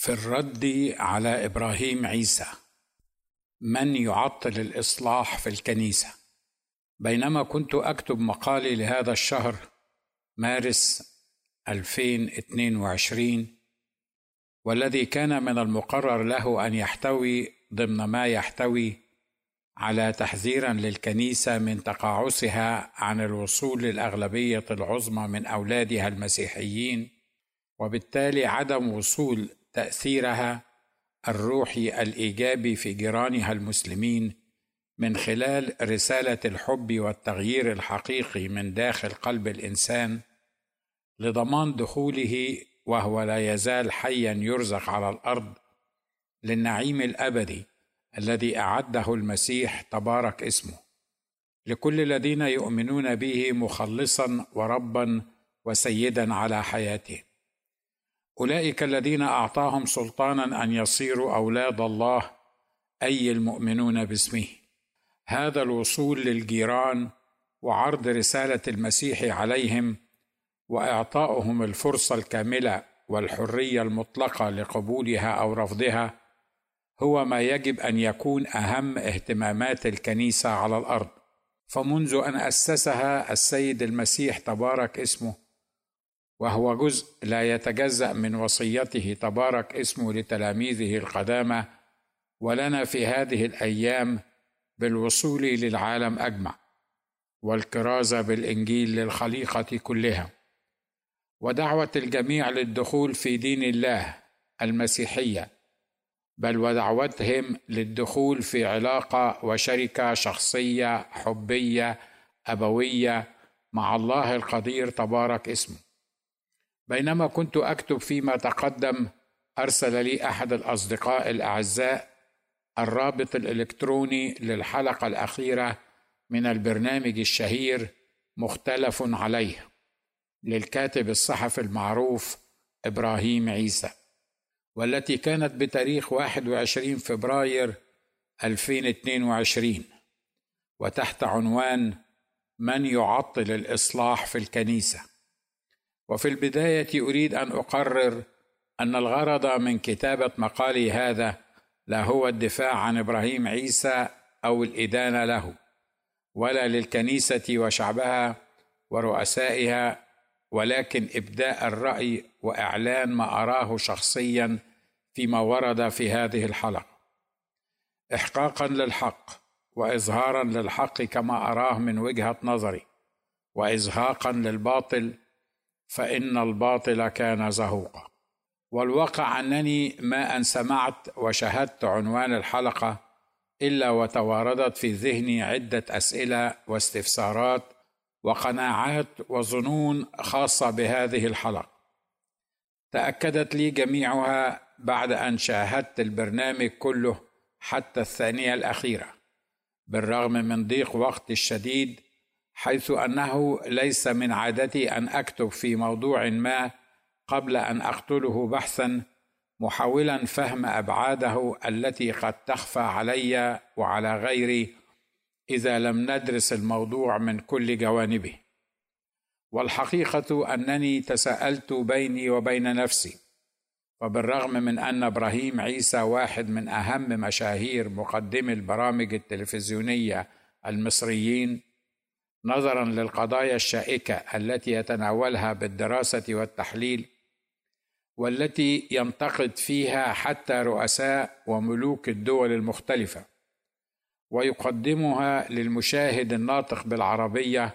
في الرد على إبراهيم عيسى من يعطل الإصلاح في الكنيسة؟ بينما كنت أكتب مقالي لهذا الشهر مارس 2022 والذي كان من المقرر له أن يحتوي ضمن ما يحتوي على تحذيرا للكنيسة من تقاعسها عن الوصول للأغلبية العظمى من أولادها المسيحيين وبالتالي عدم وصول تأثيرها الروحي الإيجابي في جيرانها المسلمين من خلال رسالة الحب والتغيير الحقيقي من داخل قلب الإنسان لضمان دخوله وهو لا يزال حيا يرزق على الأرض للنعيم الأبدي الذي أعده المسيح تبارك اسمه. لكل الذين يؤمنون به مخلصا وربا وسيدا على حياتهم. أولئك الذين أعطاهم سلطانا أن يصيروا أولاد الله أي المؤمنون باسمه. هذا الوصول للجيران وعرض رسالة المسيح عليهم واعطائهم الفرصة الكاملة والحرية المطلقة لقبولها أو رفضها هو ما يجب أن يكون أهم اهتمامات الكنيسة على الأرض. فمنذ أن أسسها السيد المسيح تبارك اسمه وهو جزء لا يتجزأ من وصيته تبارك اسمه لتلاميذه القدامى ولنا في هذه الأيام بالوصول للعالم أجمع والكرازة بالإنجيل للخليقة كلها. ودعوة الجميع للدخول في دين الله المسيحية بل ودعوتهم للدخول في علاقة وشركة شخصية حبية أبوية مع الله القدير تبارك اسمه. بينما كنت أكتب فيما تقدم أرسل لي أحد الأصدقاء الأعزاء الرابط الإلكتروني للحلقة الأخيرة من البرنامج الشهير مختلف عليه للكاتب الصحفي المعروف إبراهيم عيسى والتي كانت بتاريخ 21 فبراير 2022 وتحت عنوان من يعطل الإصلاح في الكنيسة. وفي البداية أريد أن أقرر أن الغرض من كتابة مقالي هذا لا هو الدفاع عن إبراهيم عيسى أو الإدانة له ولا للكنيسة وشعبها ورؤسائها ولكن إبداء الرأي وإعلان ما أراه شخصيا فيما ورد في هذه الحلقة. احقاقا للحق واظهارا للحق كما أراه من وجهة نظري وازهاقا للباطل فإن الباطل كان زهوقا. والواقع أنني ما أن سمعت وشاهدت عنوان الحلقة إلا وتواردت في ذهني عدة أسئلة واستفسارات وقناعات وظنون خاصة بهذه الحلقة. تأكدت لي جميعها بعد أن شاهدت البرنامج كله حتى الثانية الأخيرة بالرغم من ضيق وقتي الشديد حيث أنه ليس من عادتي أن أكتب في موضوع ما قبل أن أقتله بحثا محاولا فهم أبعاده التي قد تخفى علي وعلى غيري إذا لم ندرس الموضوع من كل جوانبه. والحقيقة أنني تساءلت بيني وبين نفسي وبالرغم من أن إبراهيم عيسى واحد من أهم مشاهير مقدمي البرامج التلفزيونية المصريين نظرا للقضايا الشائكة التي يتناولها بالدراسة والتحليل والتي ينتقد فيها حتى رؤساء وملوك الدول المختلفة ويقدمها للمشاهد الناطق بالعربية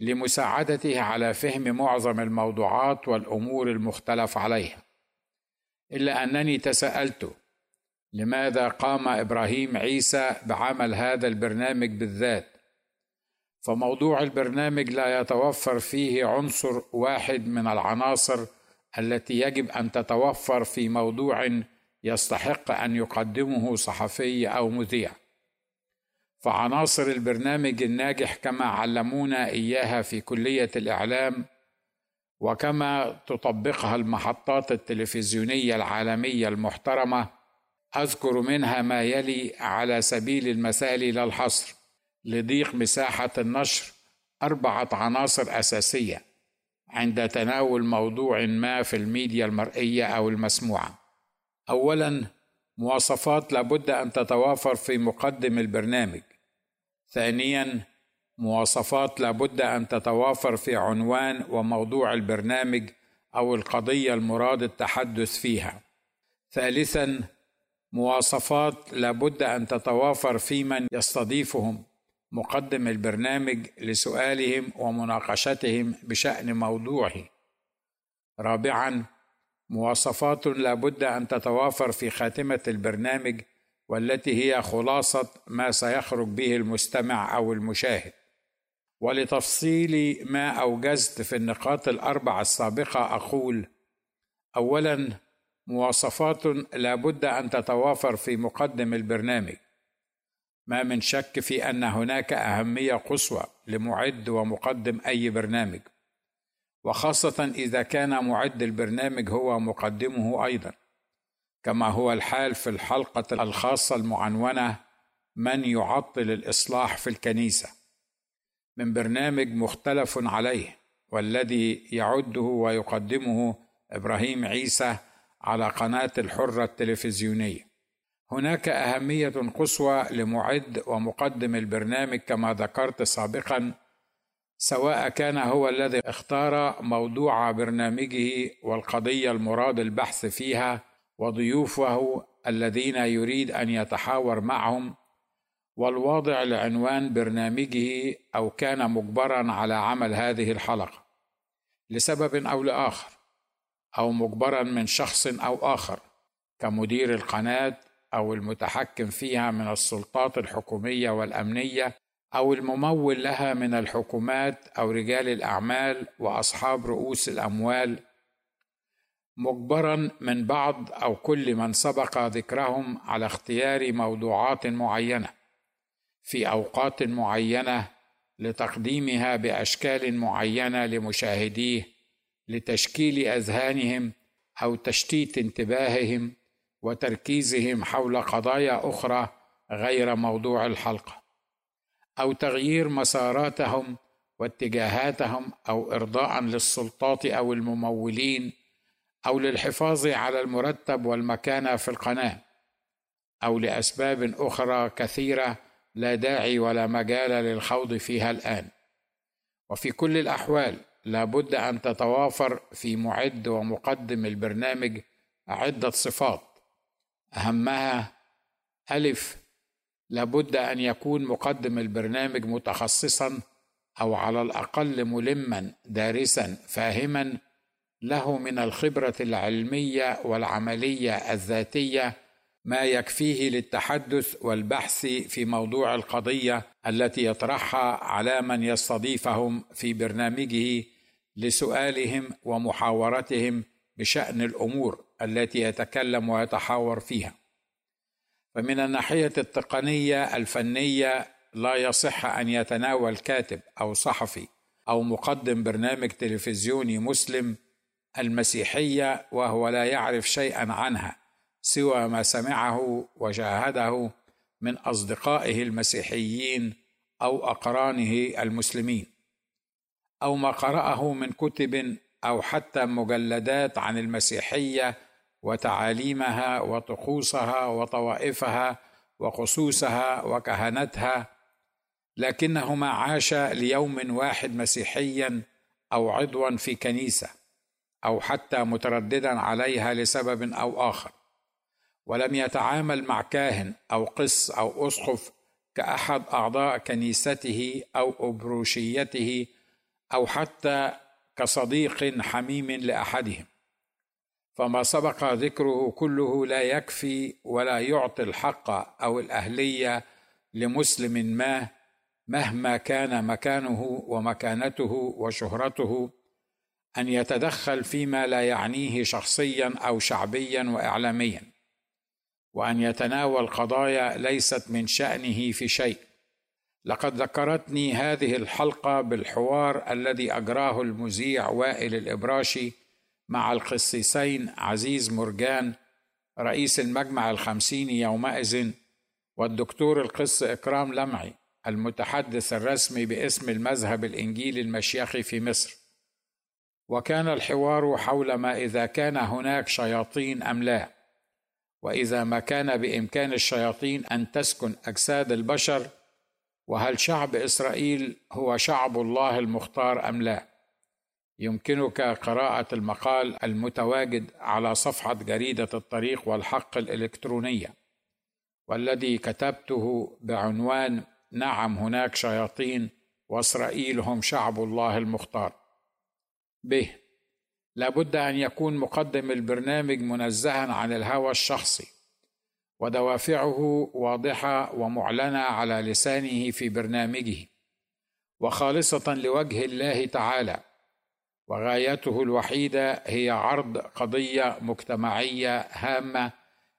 لمساعدته على فهم معظم الموضوعات والأمور المختلف عليها. إلا أنني تساءلت لماذا قام إبراهيم عيسى بعمل هذا البرنامج بالذات؟ فموضوع البرنامج لا يتوفر فيه عنصر واحد من العناصر التي يجب أن تتوفر في موضوع يستحق أن يقدمه صحفي أو مذيع. فعناصر البرنامج الناجح كما علمونا إياها في كلية الإعلام وكما تطبقها المحطات التلفزيونية العالمية المحترمة أذكر منها ما يلي على سبيل المثال لا الحصر لضيق مساحة النشر أربعة عناصر أساسية عند تناول موضوع ما في الميديا المرئية أو المسموعة. اولا مواصفات لابد أن تتوافر في مقدم البرنامج. ثانيا مواصفات لابد أن تتوافر في عنوان وموضوع البرنامج أو القضية المراد التحدث فيها. ثالثا مواصفات لابد أن تتوافر في من يستضيفهم. مقدم البرنامج لسؤالهم ومناقشتهم بشأن موضوعه. رابعا مواصفات لابد أن تتوافر في خاتمة البرنامج والتي هي خلاصة ما سيخرج به المستمع أو المشاهد. ولتفصيل ما أوجزت في النقاط الأربعة السابقة أقول اولا مواصفات لا بد أن تتوافر في مقدم البرنامج. ما من شك في أن هناك أهمية قصوى لمعد ومقدم أي برنامج وخاصة إذا كان معد البرنامج هو مقدمه أيضا كما هو الحال في الحلقة الخاصة المعنونة من يعطل الإصلاح في الكنيسة من برنامج مختلف عليه والذي يعده ويقدمه إبراهيم عيسى على قناة الحرة التلفزيونية. هناك أهمية قصوى لمعد ومقدم البرنامج كما ذكرت سابقا سواء كان هو الذي اختار موضوع برنامجه والقضية المراد البحث فيها وضيوفه الذين يريد أن يتحاور معهم والواضع لعنوان برنامجه أو كان مجبرا على عمل هذه الحلقة لسبب أو لآخر أو مجبرا من شخص أو آخر كمدير القناة أو المتحكم فيها من السلطات الحكومية والأمنية أو الممول لها من الحكومات أو رجال الأعمال وأصحاب رؤوس الأموال. مجبرا من بعض أو كل من سبق ذكرهم على اختيار موضوعات معينة في أوقات معينة لتقديمها بأشكال معينة لمشاهديه لتشكيل أذهانهم أو تشتيت انتباههم وتركيزهم حول قضايا أخرى غير موضوع الحلقة أو تغيير مساراتهم واتجاهاتهم أو إرضاء للسلطات أو الممولين أو للحفاظ على المرتب والمكانه في القناة أو لأسباب أخرى كثيرة لا داعي ولا مجال للخوض فيها الآن. وفي كل الأحوال لا بد أن تتوافر في معد ومقدم البرنامج عدة صفات. أهمها ألف لابد أن يكون مقدم البرنامج متخصصا أو على الأقل ملما دارسا فاهما له من الخبرة العلمية والعملية الذاتية ما يكفيه للتحدث والبحث في موضوع القضية التي يطرحها على من يستضيفهم في برنامجه لسؤالهم ومحاورتهم بشأن الأمور. التي يتكلم ويتحاور فيها. فمن الناحية التقنية الفنية لا يصح أن يتناول كاتب أو صحفي أو مقدم برنامج تلفزيوني مسلم المسيحية وهو لا يعرف شيئا عنها سوى ما سمعه وشاهده من أصدقائه المسيحيين أو أقرانه المسلمين أو ما قرأه من كتب أو حتى مجلدات عن المسيحية وتعاليمها وطقوسها وطوائفها وخصوصها وكهنتها لكنه ما عاش ليوم واحد مسيحيا أو عضوا في كنيسة أو حتى مترددا عليها لسبب أو آخر. ولم يتعامل مع كاهن أو قس أو أسقف كأحد أعضاء كنيسته أو أبروشيته أو حتى كصديق حميم لأحدهم. فما سبق ذكره كله لا يكفي ولا يعطي الحق أو الأهلية لمسلم ما مهما كان مكانه ومكانته وشهرته أن يتدخل فيما لا يعنيه شخصيا أو شعبيا واعلاميا وأن يتناول قضايا ليست من شأنه في شيء. لقد ذكرتني هذه الحلقة بالحوار الذي أجراه المذيع وائل الإبراشي مع القسيسين عزيز مرجان رئيس المجمع الخمسيني يومئذ والدكتور القس إكرام لمعي المتحدث الرسمي باسم المذهب الإنجيلي المشيخي في مصر. وكان الحوار حول ما إذا كان هناك شياطين أم لا وإذا ما كان بإمكان الشياطين أن تسكن أجساد البشر وهل شعب إسرائيل هو شعب الله المختار أم لا. يمكنك قراءة المقال المتواجد على صفحة جريدة الطريق والحق الإلكترونية والذي كتبته بعنوان نعم هناك شياطين واسرائيل هم شعب الله المختار ب لابد أن يكون مقدم البرنامج منزها عن الهوى الشخصي ودوافعه واضحة ومعلنة على لسانه في برنامجه وخالصة لوجه الله تعالى. وغايته الوحيدة هي عرض قضية مجتمعية هامة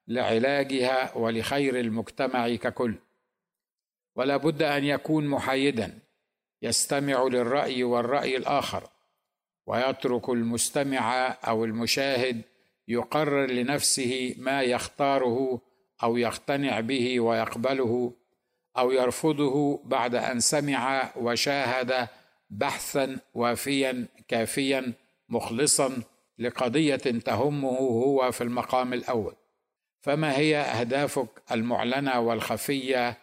لعلاجها ولخير المجتمع ككل. ولا بد أن يكون محايدا يستمع للرأي والرأي الآخر ويترك المستمع أو المشاهد يقرر لنفسه ما يختاره أو يقتنع به ويقبله أو يرفضه بعد أن سمع وشاهد بحثا وافيا كافيا مخلصا لقضية تهمه هو في المقام الأول. فما هي أهدافك المعلنة والخفية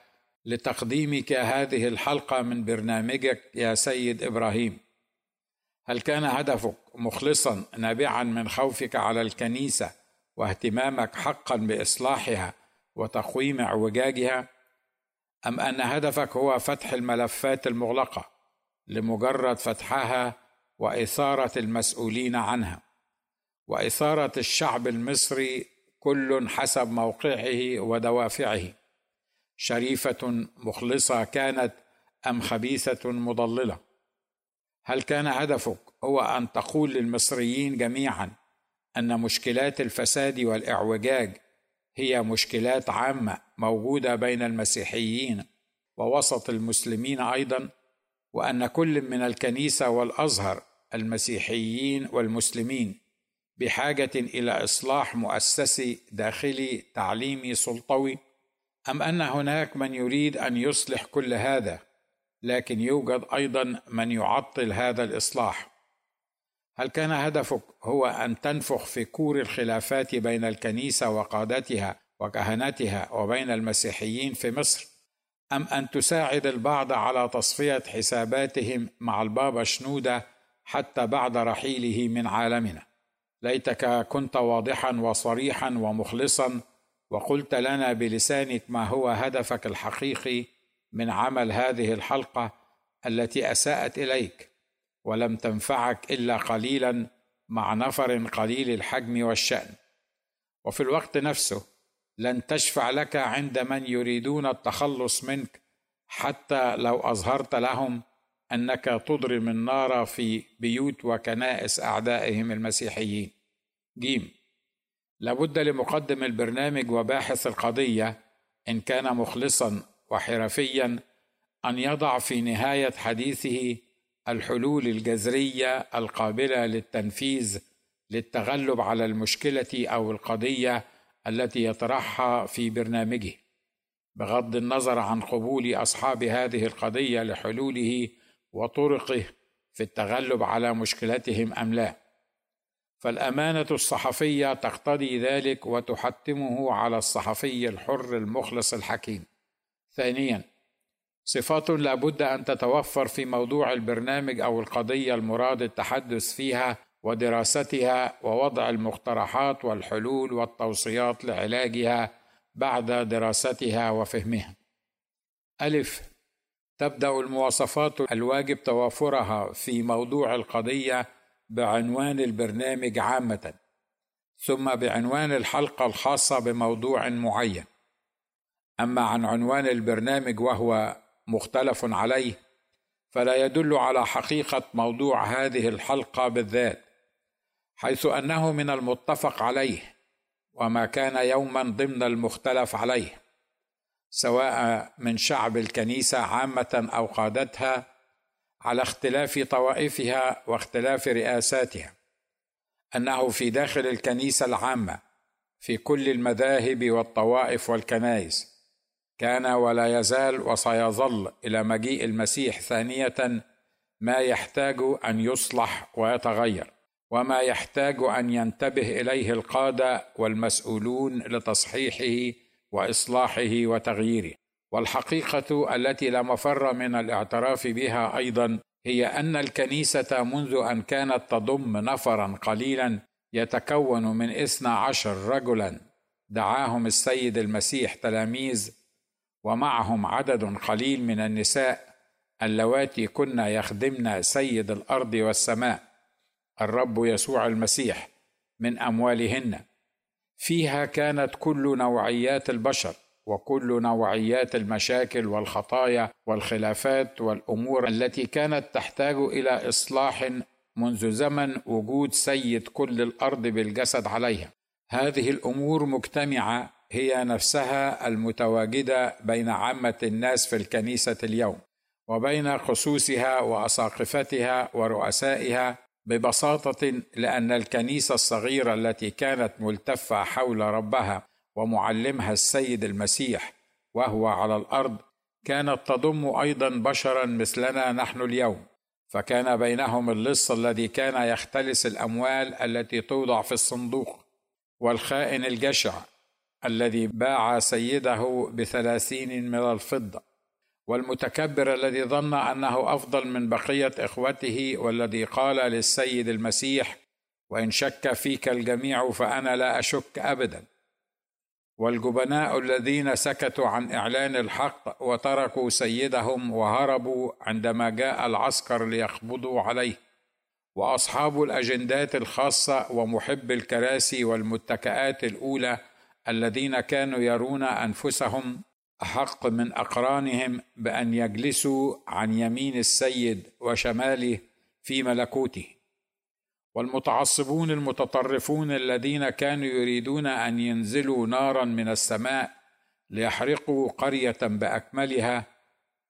لتقديمك هذه الحلقة من برنامجك يا سيد إبراهيم؟ هل كان هدفك مخلصا نابعا من خوفك على الكنيسة واهتمامك حقا بإصلاحها وتقويم أعوجاجها؟ أم أن هدفك هو فتح الملفات المغلقة لمجرد فتحها وإثارة المسؤولين عنها. وإثارة الشعب المصري كل حسب موقعه ودوافعه. شريفة مخلصة كانت أم خبيثة مضللة. هل كان هدفك هو أن تقول للمصريين جميعا أن مشكلات الفساد والإعوجاج هي مشكلات عامة موجودة بين المسيحيين ووسط المسلمين أيضا؟ وأن كل من الكنيسة والأزهر المسيحيين والمسلمين بحاجة إلى إصلاح مؤسسي داخلي تعليمي سلطوي أم أن هناك من يريد أن يصلح كل هذا لكن يوجد أيضا من يعطل هذا الإصلاح. هل كان هدفك هو أن تنفخ في كور الخلافات بين الكنيسة وقادتها وكهنتها وبين المسيحيين في مصر؟ أم أن تساعد البعض على تصفية حساباتهم مع البابا شنودة حتى بعد رحيله من عالمنا. ليتك كنت واضحا وصريحا ومخلصا وقلت لنا بلسانك ما هو هدفك الحقيقي من عمل هذه الحلقة التي أساءت إليك ولم تنفعك إلا قليلا مع نفر قليل الحجم والشأن. وفي الوقت نفسه لن تشفع لك عند من يريدون التخلص منك حتى لو أظهرت لهم أنك تضرم النار في بيوت وكنائس أعدائهم المسيحيين. جيم. لابد لمقدم البرنامج وباحث القضية إن كان مخلصا وحرفيا أن يضع في نهاية حديثه الحلول الجذرية القابلة للتنفيذ للتغلب على المشكلة أو القضية التي يطرحها في برنامجه بغض النظر عن قبول أصحاب هذه القضية لحلوله وطرقه في التغلب على مشكلتهم أم لا. فالأمانة الصحفية تقتضي ذلك وتحتمه على الصحفي الحر المخلص الحكيم. ثانيا صفات لا بد أن تتوفر في موضوع البرنامج أو القضية المراد التحدث فيها ودراستها ووضع المقترحات والحلول والتوصيات لعلاجها بعد دراستها وفهمها. ألف. تبدأ المواصفات الواجب توافرها في موضوع القضية بعنوان البرنامج عامة ثم بعنوان الحلقة الخاصة بموضوع معين. أما عن عنوان البرنامج وهو مختلف عليه فلا يدل على حقيقة موضوع هذه الحلقة بالذات. حيث أنه من المتفق عليه وما كان يوما ضمن المختلف عليه سواء من شعب الكنيسة عامة أو قادتها على اختلاف طوائفها واختلاف رئاساتها أنه في داخل الكنيسة العامة في كل المذاهب والطوائف والكنائس كان ولا يزال وسيظل إلى مجيء المسيح ثانية ما يحتاج أن يصلح ويتغير. وما يحتاج أن ينتبه إليه القادة والمسؤولون لتصحيحه وإصلاحه وتغييره. والحقيقة التي لا مفر من الاعتراف بها أيضا هي أن الكنيسة منذ أن كانت تضم نفرا قليلا يتكون من اثنا عشر رجلا. دعاهم السيد المسيح تلاميذ ومعهم عدد قليل من النساء اللواتي كن يخدمن سيد الأرض والسماء. الرب يسوع المسيح من أموالهن. فيها كانت كل نوعيات البشر وكل نوعيات المشاكل والخطايا والخلافات والأمور التي كانت تحتاج إلى إصلاح منذ زمن وجود سيد كل الأرض بالجسد عليها. هذه الأمور مجتمعة هي نفسها المتواجدة بين عامة الناس في الكنيسة اليوم وبين خصوصها وأساقفتها ورؤسائها ببساطة لأن الكنيسة الصغيرة التي كانت ملتفة حول ربها ومعلمها السيد المسيح وهو على الأرض كانت تضم أيضا بشرا مثلنا نحن اليوم. فكان بينهم اللص الذي كان يختلس الأموال التي توضع في الصندوق والخائن الجشع الذي باع سيده بثلاثين من الفضة. والمتكبر الذي ظن أنه أفضل من بقية إخوته والذي قال للسيد المسيح وإن شك فيك الجميع فأنا لا أشك ابدا. والجبناء الذين سكتوا عن إعلان الحق وتركوا سيدهم وهربوا عندما جاء العسكر ليقبضوا عليه. وأصحاب الأجندات الخاصة ومحب الكراسي والمتكئات الأولى الذين كانوا يرون أنفسهم أحق من أقرانهم بأن يجلسوا عن يمين السيد وشماله في ملكوته. والمتعصبون المتطرفون الذين كانوا يريدون أن ينزلوا نارا من السماء ليحرقوا قرية بأكملها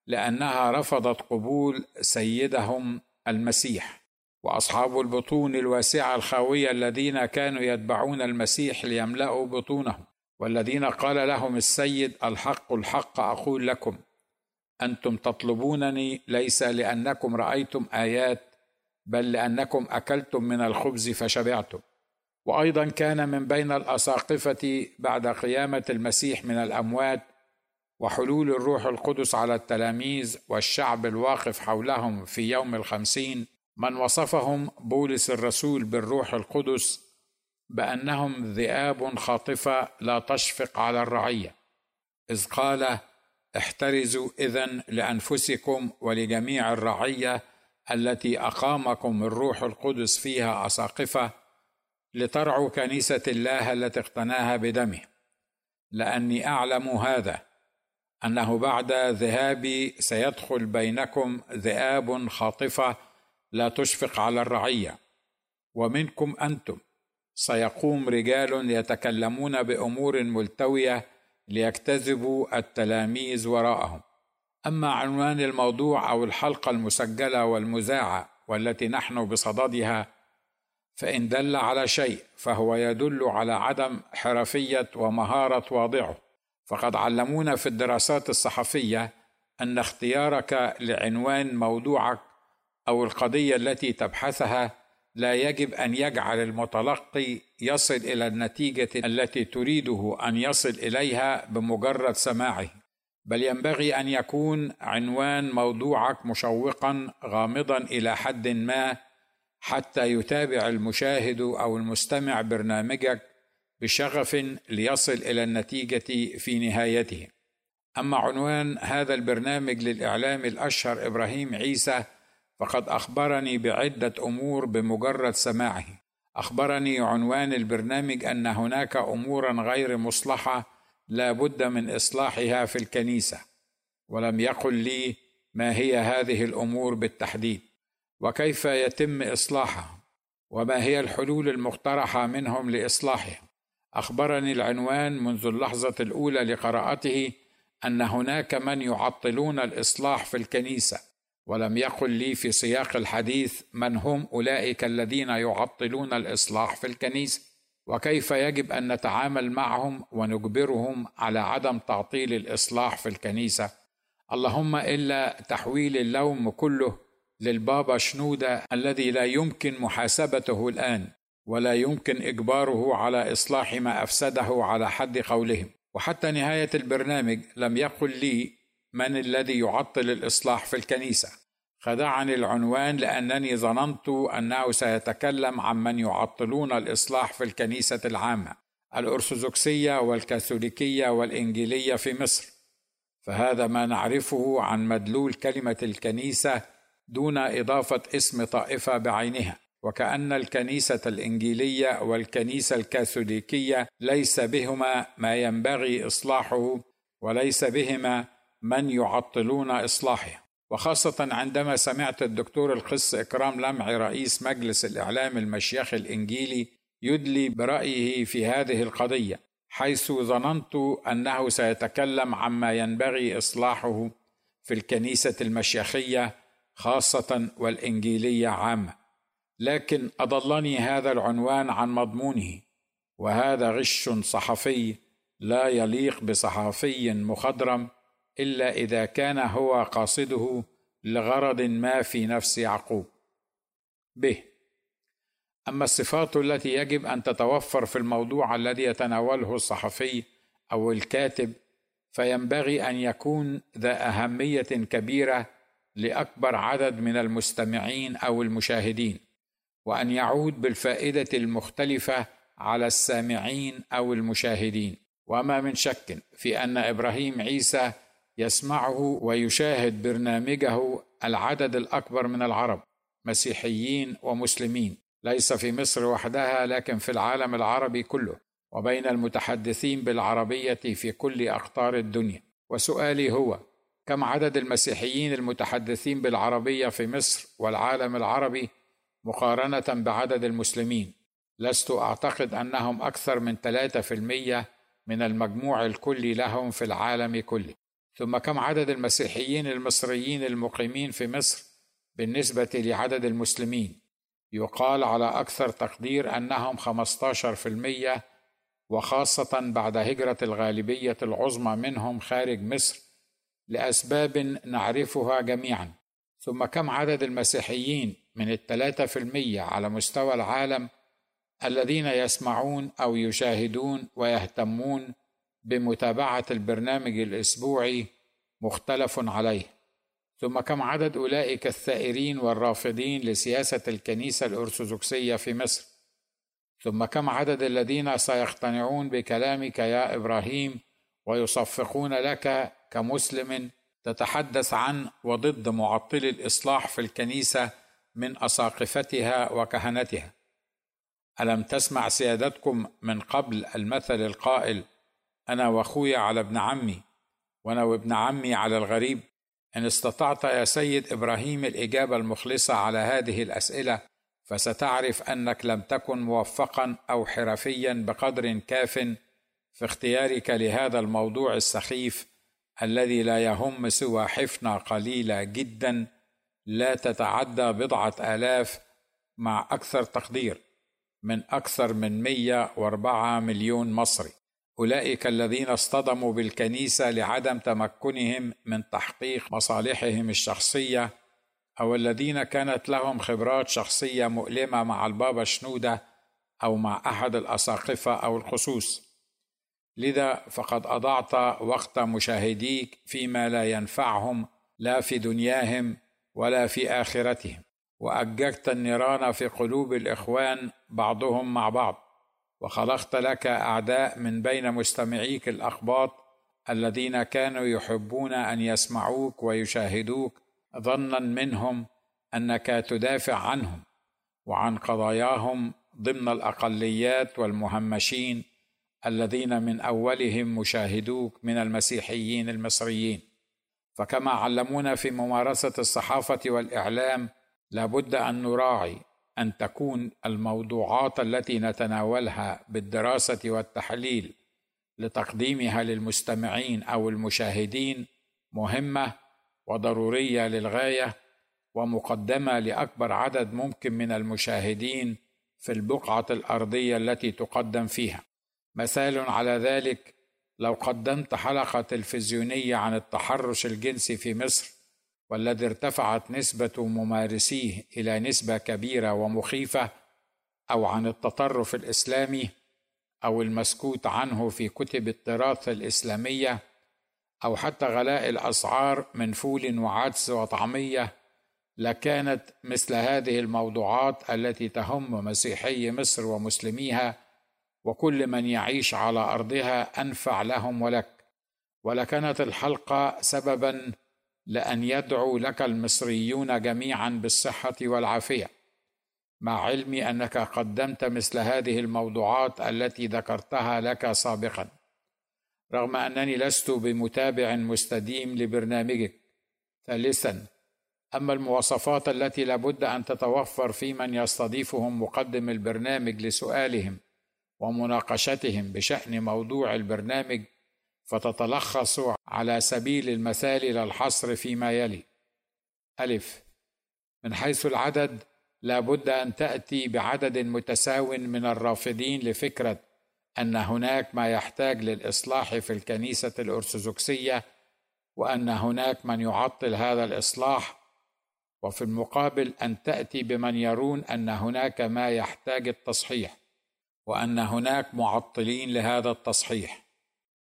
لأنها رفضت قبول سيدهم المسيح. وأصحاب البطون الواسعة الخاوية الذين كانوا يتبعون المسيح ليملأوا بطونهم. والذين قال لهم السيد الحق الحق أقول لكم أنتم تطلبونني ليس لأنكم رأيتم آيات بل لأنكم أكلتم من الخبز فشبعتم. وأيضا كان من بين الأساقفة بعد قيامة المسيح من الأموات وحلول الروح القدس على التلاميذ والشعب الواقف حولهم في يوم الخمسين من وصفهم بولس الرسول بالروح القدس بأنهم ذئاب خاطفة لا تشفق على الرعية. إذ قال احترزوا إذن لأنفسكم ولجميع الرعية التي أقامكم الروح القدس فيها أساقفة لترعوا كنيسة الله التي اقتناها بدمه. لأني أعلم هذا أنه بعد ذهابي سيدخل بينكم ذئاب خاطفة لا تشفق على الرعية. ومنكم أنتم. سيقوم رجال يتكلمون بأمور ملتوية ليجتذبوا التلاميذ وراءهم. أما عنوان الموضوع أو الحلقة المسجلة والمذاعة والتي نحن بصددها فإن دل على شيء فهو يدل على عدم حرفية ومهارة واضعه. فقد علمونا في الدراسات الصحفية أن اختيارك لعنوان موضوعك أو القضية التي تبحثها لا يجب أن يجعل المتلقي يصل إلى النتيجة التي تريده أن يصل إليها بمجرد سماعه. بل ينبغي أن يكون عنوان موضوعك مشوقا غامضا إلى حد ما حتى يتابع المشاهد أو المستمع برنامجك بشغف ليصل إلى النتيجة في نهايته. أما عنوان هذا البرنامج للإعلام الأشهر إبراهيم عيسى فقد أخبرني بعدة أمور بمجرد سماعه. أخبرني عنوان البرنامج أن هناك أمورا غير مصلحة لا بد من إصلاحها في الكنيسة ولم يقل لي ما هي هذه الأمور بالتحديد. وكيف يتم إصلاحها؟ وما هي الحلول المقترحة منهم لإصلاحها؟ أخبرني العنوان منذ اللحظة الأولى لقراءته أن هناك من يعطلون الإصلاح في الكنيسة. ولم يقل لي في سياق الحديث من هم أولئك الذين يعطلون الإصلاح في الكنيسة وكيف يجب أن نتعامل معهم ونجبرهم على عدم تعطيل الإصلاح في الكنيسة. اللهم إلا تحويل اللوم كله للبابا شنودة الذي لا يمكن محاسبته الآن ولا يمكن إجباره على إصلاح ما أفسده على حد قولهم. وحتى نهاية البرنامج لم يقل لي من الذي يعطل الإصلاح في الكنيسة؟ خدعني العنوان لأنني ظننت أنه سيتكلم عن من يعطلون الإصلاح في الكنيسة العامة الأرثوذكسية والكاثوليكية والإنجيلية في مصر. فهذا ما نعرفه عن مدلول كلمة الكنيسة دون إضافة اسم طائفة بعينها. وكأن الكنيسة الإنجيلية والكنيسة الكاثوليكية ليس بهما ما ينبغي إصلاحه وليس بهما من يعطلون إصلاحه وخاصة عندما سمعت الدكتور القس إكرام لمعي رئيس مجلس الإعلام المشيخ الإنجيلي يدلي برأيه في هذه القضية حيث ظننت أنه سيتكلم عما ينبغي إصلاحه في الكنيسة المشيخية خاصة والإنجيلية عامة. لكن أضلني هذا العنوان عن مضمونه وهذا غش صحفي لا يليق بصحفي مخضرم إلا إذا كان هو قاصده لغرض ما في نفس يعقوب. ب. أما الصفات التي يجب أن تتوفر في الموضوع الذي يتناوله الصحفي أو الكاتب فينبغي أن يكون ذا أهمية كبيرة لأكبر عدد من المستمعين أو المشاهدين وأن يعود بالفائدة المختلفة على السامعين أو المشاهدين. وما من شك في أن إبراهيم عيسى يسمعه ويشاهد برنامجه العدد الأكبر من العرب مسيحيين ومسلمين. ليس في مصر وحدها لكن في العالم العربي كله وبين المتحدثين بالعربية في كل أقطار الدنيا. وسؤالي هو كم عدد المسيحيين المتحدثين بالعربية في مصر والعالم العربي مقارنة بعدد المسلمين؟ لست أعتقد أنهم أكثر من 3% من المجموع الكلي لهم في العالم كله. ثم كم عدد المسيحيين المصريين المقيمين في مصر بالنسبة لعدد المسلمين؟ يقال على أكثر تقدير أنهم 15% وخاصة بعد هجرة الغالبية العظمى منهم خارج مصر لأسباب نعرفها جميعا. ثم كم عدد المسيحيين من الثلاثة في المية على مستوى العالم الذين يسمعون أو يشاهدون ويهتمون بمتابعة البرنامج الأسبوعي مختلف عليه. ثم كم عدد أولئك الثائرين والرافضين لسياسة الكنيسة الأرثوذكسية في مصر؟ ثم كم عدد الذين سيقتنعون بكلامك يا إبراهيم ويصفقون لك كمسلم تتحدث عن وضد معطل الإصلاح في الكنيسة من أساقفتها وكهنتها؟ ألم تسمع سيادتكم من قبل المثل القائل أنا وأخويا على ابن عمي وأنا وابن عمي على الغريب. إن استطعت يا سيد إبراهيم الإجابة المخلصة على هذه الأسئلة فستعرف أنك لم تكن موفقا أو حرفيا بقدر كاف في اختيارك لهذا الموضوع السخيف الذي لا يهم سوى حفنة قليلة جدا لا تتعدى بضعة آلاف مع أكثر تقدير من أكثر من 104 مليون مصري. أولئك الذين اصطدموا بالكنيسة لعدم تمكنهم من تحقيق مصالحهم الشخصية أو الذين كانت لهم خبرات شخصية مؤلمة مع البابا شنودة أو مع أحد الأساقفة أو الخصوص. لذا فقد أضعت وقت مشاهديك فيما لا ينفعهم لا في دنياهم ولا في آخرتهم. واججت النيران في قلوب الإخوان بعضهم مع بعض. وخلقت لك أعداء من بين مستمعيك الأخباط الذين كانوا يحبون أن يسمعوك ويشاهدوك ظنا منهم أنك تدافع عنهم وعن قضاياهم ضمن الأقليات والمهمشين الذين من أولهم مشاهدوك من المسيحيين المصريين. فكما علمونا في ممارسة الصحافة والإعلام لابد أن نراعي أن تكون الموضوعات التي نتناولها بالدراسة والتحليل لتقديمها للمستمعين أو المشاهدين مهمة وضرورية للغاية ومقدمة لأكبر عدد ممكن من المشاهدين في البقعة الأرضية التي تقدم فيها. مثال على ذلك لو قدمت حلقة تلفزيونية عن التحرش الجنسي في مصر والذي ارتفعت نسبة ممارسيه إلى نسبة كبيرة ومخيفة أو عن التطرف الإسلامي أو المسكوت عنه في كتب التراث الإسلامية أو حتى غلاء الأسعار من فول وعدس وطعمية لكانت مثل هذه الموضوعات التي تهم مسيحي مصر ومسلميها وكل من يعيش على أرضها أنفع لهم ولك. ولكانت الحلقة سببا لأن يدعو لك المصريون جميعا بالصحة والعافية. مع علمي أنك قدمت مثل هذه الموضوعات التي ذكرتها لك سابقا. رغم أنني لست بمتابع مستديم لبرنامجك. ثالثا أما المواصفات التي لابد أن تتوفر في من يستضيفهم مقدم البرنامج لسؤالهم ومناقشتهم بشأن موضوع البرنامج فتتلخص على سبيل المثال إلى الحصر فيما يلي. ألف. من حيث العدد لا بد أن تأتي بعدد متساو من الرافضين لفكرة أن هناك ما يحتاج للإصلاح في الكنيسة الأرثوذكسية وأن هناك من يعطل هذا الإصلاح وفي المقابل أن تأتي بمن يرون أن هناك ما يحتاج التصحيح وأن هناك معطلين لهذا التصحيح.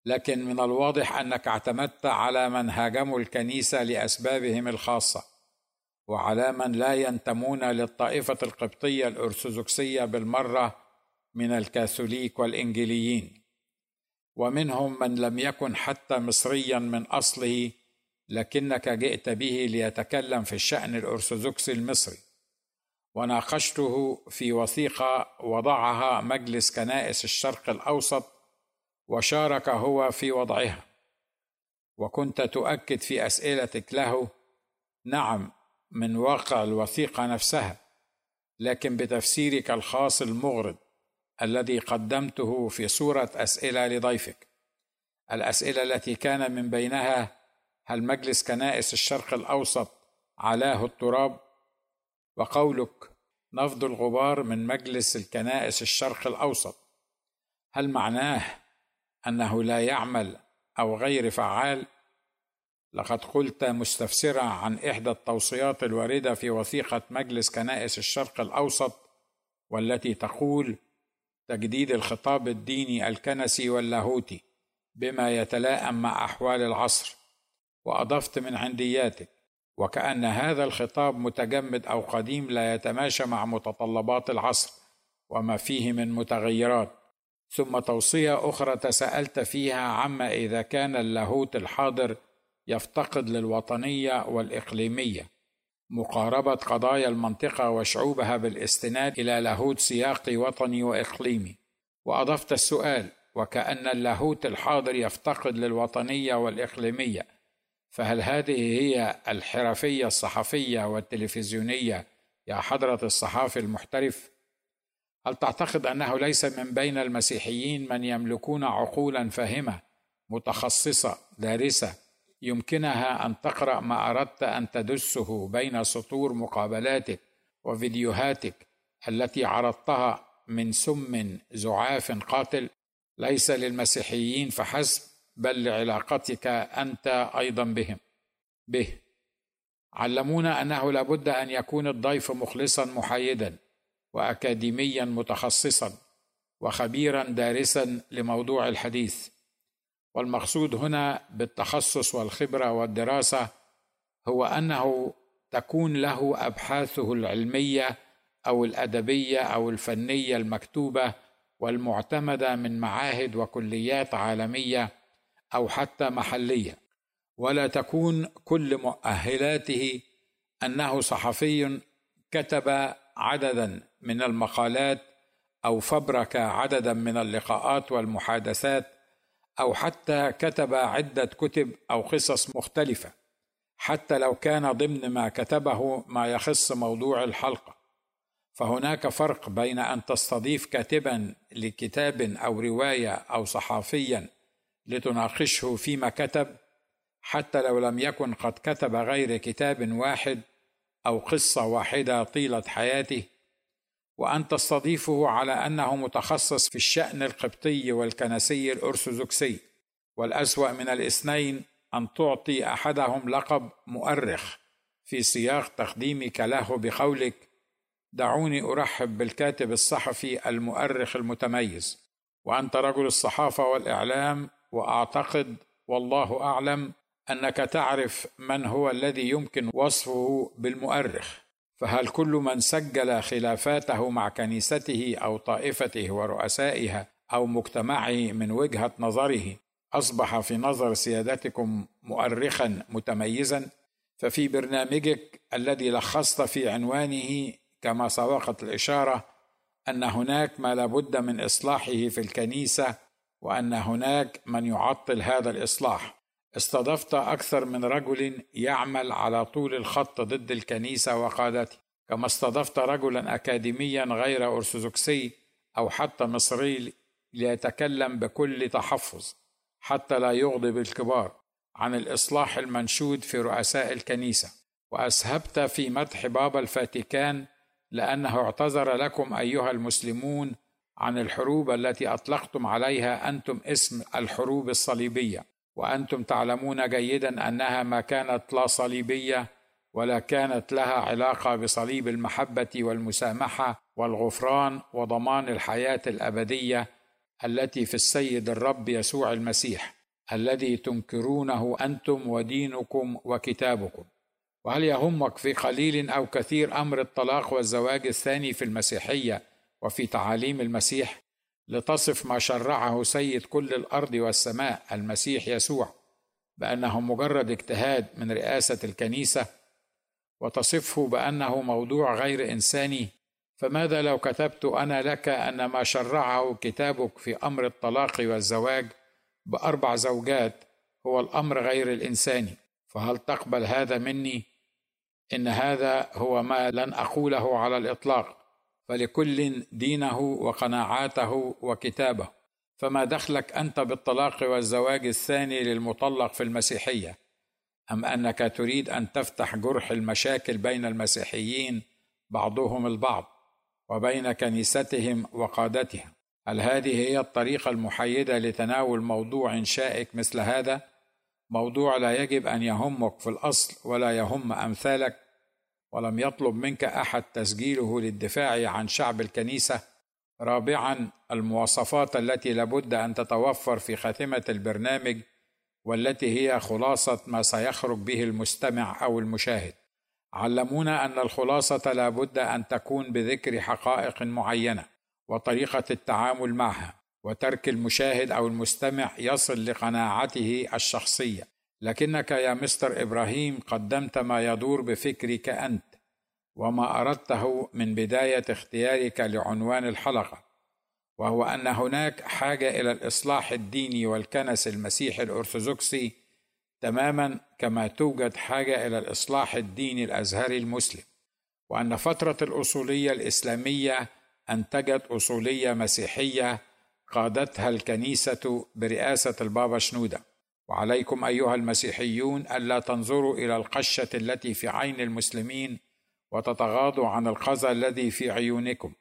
لكن من الواضح أنك اعتمدت على من هاجموا الكنيسة لأسبابهم الخاصة وعلى من لا ينتمون للطائفة القبطية الأرثوذكسية بالمرة من الكاثوليك والانجيليين ومنهم من لم يكن حتى مصريا من أصله لكنك جئت به ليتكلم في الشأن الأرثوذكسي المصري. وناقشته في وثيقة وضعها مجلس كنائس الشرق الأوسط وشارك هو في وضعها. وكنت تؤكد في أسئلتك له نعم من واقع الوثيقة نفسها لكن بتفسيرك الخاص المغرض الذي قدمته في صورة أسئلة لضيفك. الأسئلة التي كان من بينها هل مجلس كنائس الشرق الأوسط علاه التراب؟ وقولك نفض الغبار من مجلس الكنائس الشرق الأوسط. هل معناه أنه لا يعمل أو غير فعال لقد قلت مستفسرا عن إحدى التوصيات الواردة في وثيقة مجلس كنائس الشرق الأوسط والتي تقول تجديد الخطاب الديني الكنسي واللاهوتي بما يتلائم مع أحوال العصر وأضفت من عندياتك وكأن هذا الخطاب متجمد أو قديم لا يتماشى مع متطلبات العصر وما فيه من متغيرات. ثم توصية أخرى تساءلت فيها عما إذا كان اللاهوت الحاضر يفتقد للوطنية والإقليمية مقاربة قضايا المنطقة وشعوبها بالاستناد إلى لاهوت سياقي وطني وإقليمي. وأضفت السؤال وكأن اللاهوت الحاضر يفتقد للوطنية والإقليمية فهل هذه هي الحرفية الصحفية والتلفزيونية يا حضرة الصحافي المحترف؟ هل تعتقد أنه ليس من بين المسيحيين من يملكون عقولا فاهمة متخصصة دارسة يمكنها أن تقرأ ما أردت أن تدسه بين سطور مقابلاتك وفيديوهاتك التي عرضتها من سم زعاف قاتل؟ ليس للمسيحيين فحسب بل لعلاقتك أنت أيضا بهم. به. علمونا أنه لابد أن يكون الضيف مخلصا محايدا. واكاديميا متخصصا وخبيرا دارسا لموضوع الحديث. والمقصود هنا بالتخصص والخبرة والدراسة هو أنه تكون له أبحاثه العلمية أو الأدبية أو الفنية المكتوبة والمعتمدة من معاهد وكليات عالمية أو حتى محلية. ولا تكون كل مؤهلاته أنه صحفي كتب عددا من المقالات أو فبرك عددا من اللقاءات والمحادثات أو حتى كتب عدة كتب أو قصص مختلفة حتى لو كان ضمن ما كتبه ما يخص موضوع الحلقة. فهناك فرق بين أن تستضيف كاتبا لكتاب أو رواية أو صحافيا لتناقشه فيما كتب حتى لو لم يكن قد كتب غير كتاب واحد أو قصة واحدة طيلة حياته وان تستضيفه على أنه متخصص في الشأن القبطي والكنسي الأرثوذكسي والأسوأ من الاثنين أن تعطي أحدهم لقب مؤرخ في سياق تقديمك له بقولك دعوني أرحب بالكاتب الصحفي المؤرخ المتميز وأنت رجل الصحافة والإعلام وأعتقد والله أعلم أنك تعرف من هو الذي يمكن وصفه بالمؤرخ. فهل كل من سجل خلافاته مع كنيسته أو طائفته ورؤسائها أو مجتمعه من وجهة نظره أصبح في نظر سيادتكم مؤرخا متميزا؟ ففي برنامجك الذي لخصت في عنوانه كما سبقت الإشارة أن هناك ما لابد من إصلاحه في الكنيسة وأن هناك من يعطل هذا الإصلاح. استضفت أكثر من رجل يعمل على طول الخط ضد الكنيسة وقادته. كما استضفت رجلا اكاديميا غير أرثوذكسي أو حتى مصري ليتكلم بكل تحفظ حتى لا يغضب الكبار عن الإصلاح المنشود في رؤساء الكنيسة. وأسهبت في مدح بابا الفاتيكان لأنه اعتذر لكم أيها المسلمون عن الحروب التي أطلقتم عليها أنتم اسم الحروب الصليبية. وأنتم تعلمون جيدا أنها ما كانت لا صليبية ولا كانت لها علاقة بصليب المحبة والمسامحة والغفران وضمان الحياة الأبدية التي في السيد الرب يسوع المسيح الذي تنكرونه أنتم ودينكم وكتابكم. وهل يهمك في قليل أو كثير أمر الطلاق والزواج الثاني في المسيحية وفي تعاليم المسيح؟ لتصف ما شرعه سيد كل الأرض والسماء المسيح يسوع بأنه مجرد اجتهاد من رئاسة الكنيسة وتصفه بأنه موضوع غير إنساني. فماذا لو كتبت أنا لك أن ما شرعه كتابك في أمر الطلاق والزواج بأربع زوجات هو الأمر غير الإنساني؟ فهل تقبل هذا مني؟ إن هذا هو ما لن أقوله على الإطلاق. فلكل دينه وقناعاته وكتابه. فما دخلك أنت بالطلاق والزواج الثاني للمطلق في المسيحية؟ أم أنك تريد أن تفتح جرح المشاكل بين المسيحيين بعضهم البعض وبين كنيستهم وقادتها هل هذه هي الطريقة المحيده لتناول موضوع شائك مثل هذا؟ موضوع لا يجب أن يهمك في الأصل ولا يهم أمثالك ولم يطلب منك أحد تسجيله للدفاع عن شعب الكنيسة. رابعا المواصفات التي لابد أن تتوفر في خاتمة البرنامج والتي هي خلاصة ما سيخرج به المستمع أو المشاهد. علمونا أن الخلاصة لابد أن تكون بذكر حقائق معينة وطريقة التعامل معها وترك المشاهد أو المستمع يصل لقناعته الشخصية. لكنك يا مستر إبراهيم قدمت ما يدور بفكرك أنت وما أردته من بداية اختيارك لعنوان الحلقة وهو أن هناك حاجة إلى الإصلاح الديني والكنس المسيحي الأرثوذكسي تماما كما توجد حاجة إلى الإصلاح الديني الأزهري المسلم وأن فترة الأصولية الإسلامية انتجت أصولية مسيحية قادتها الكنيسة برئاسة البابا شنودة. وعليكم أيها المسيحيون ألا تنظروا إلى القشة التي في عين المسلمين وتتغاضوا عن القذى الذي في عيونكم.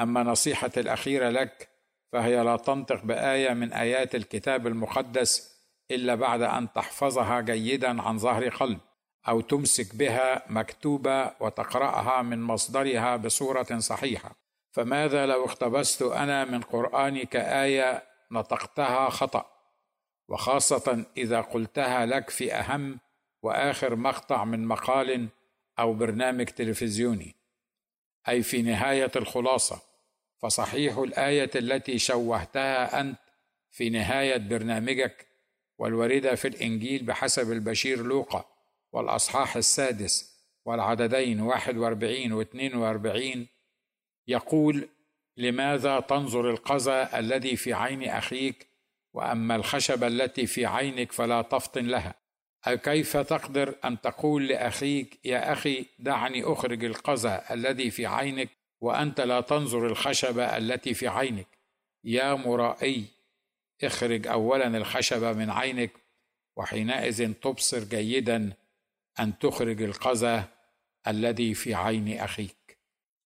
أما نصيحتي الأخيرة لك فهي لا تنطق بآية من آيات الكتاب المقدس إلا بعد أن تحفظها جيدا عن ظهر قلب أو تمسك بها مكتوبة وتقرأها من مصدرها بصورة صحيحة. فماذا لو اقتبست أنا من قرآنك آية نطقتها خطأ؟ وخاصة إذا قلتها لك في أهم وآخر مقطع من مقال أو برنامج تلفزيوني أي في نهاية الخلاصة فصحيح الآية التي شوهتها أنت في نهاية برنامجك والواردة في الإنجيل بحسب البشير لوقا والأصحاح السادس والعددين واحد وأربعين واثنين وأربعين يقول لماذا تنظر القذى الذي في عين أخيك وأما الخشبه التي في عينك فلا تفطن لها. كيف تقدر أن تقول لأخيك يا أخي دعني أخرج القذى الذي في عينك وأنت لا تنظر الخشبه التي في عينك. يا مرائي اخرج اولا الخشبه من عينك وحينئذ تبصر جيدا أن تخرج القذى الذي في عين أخيك.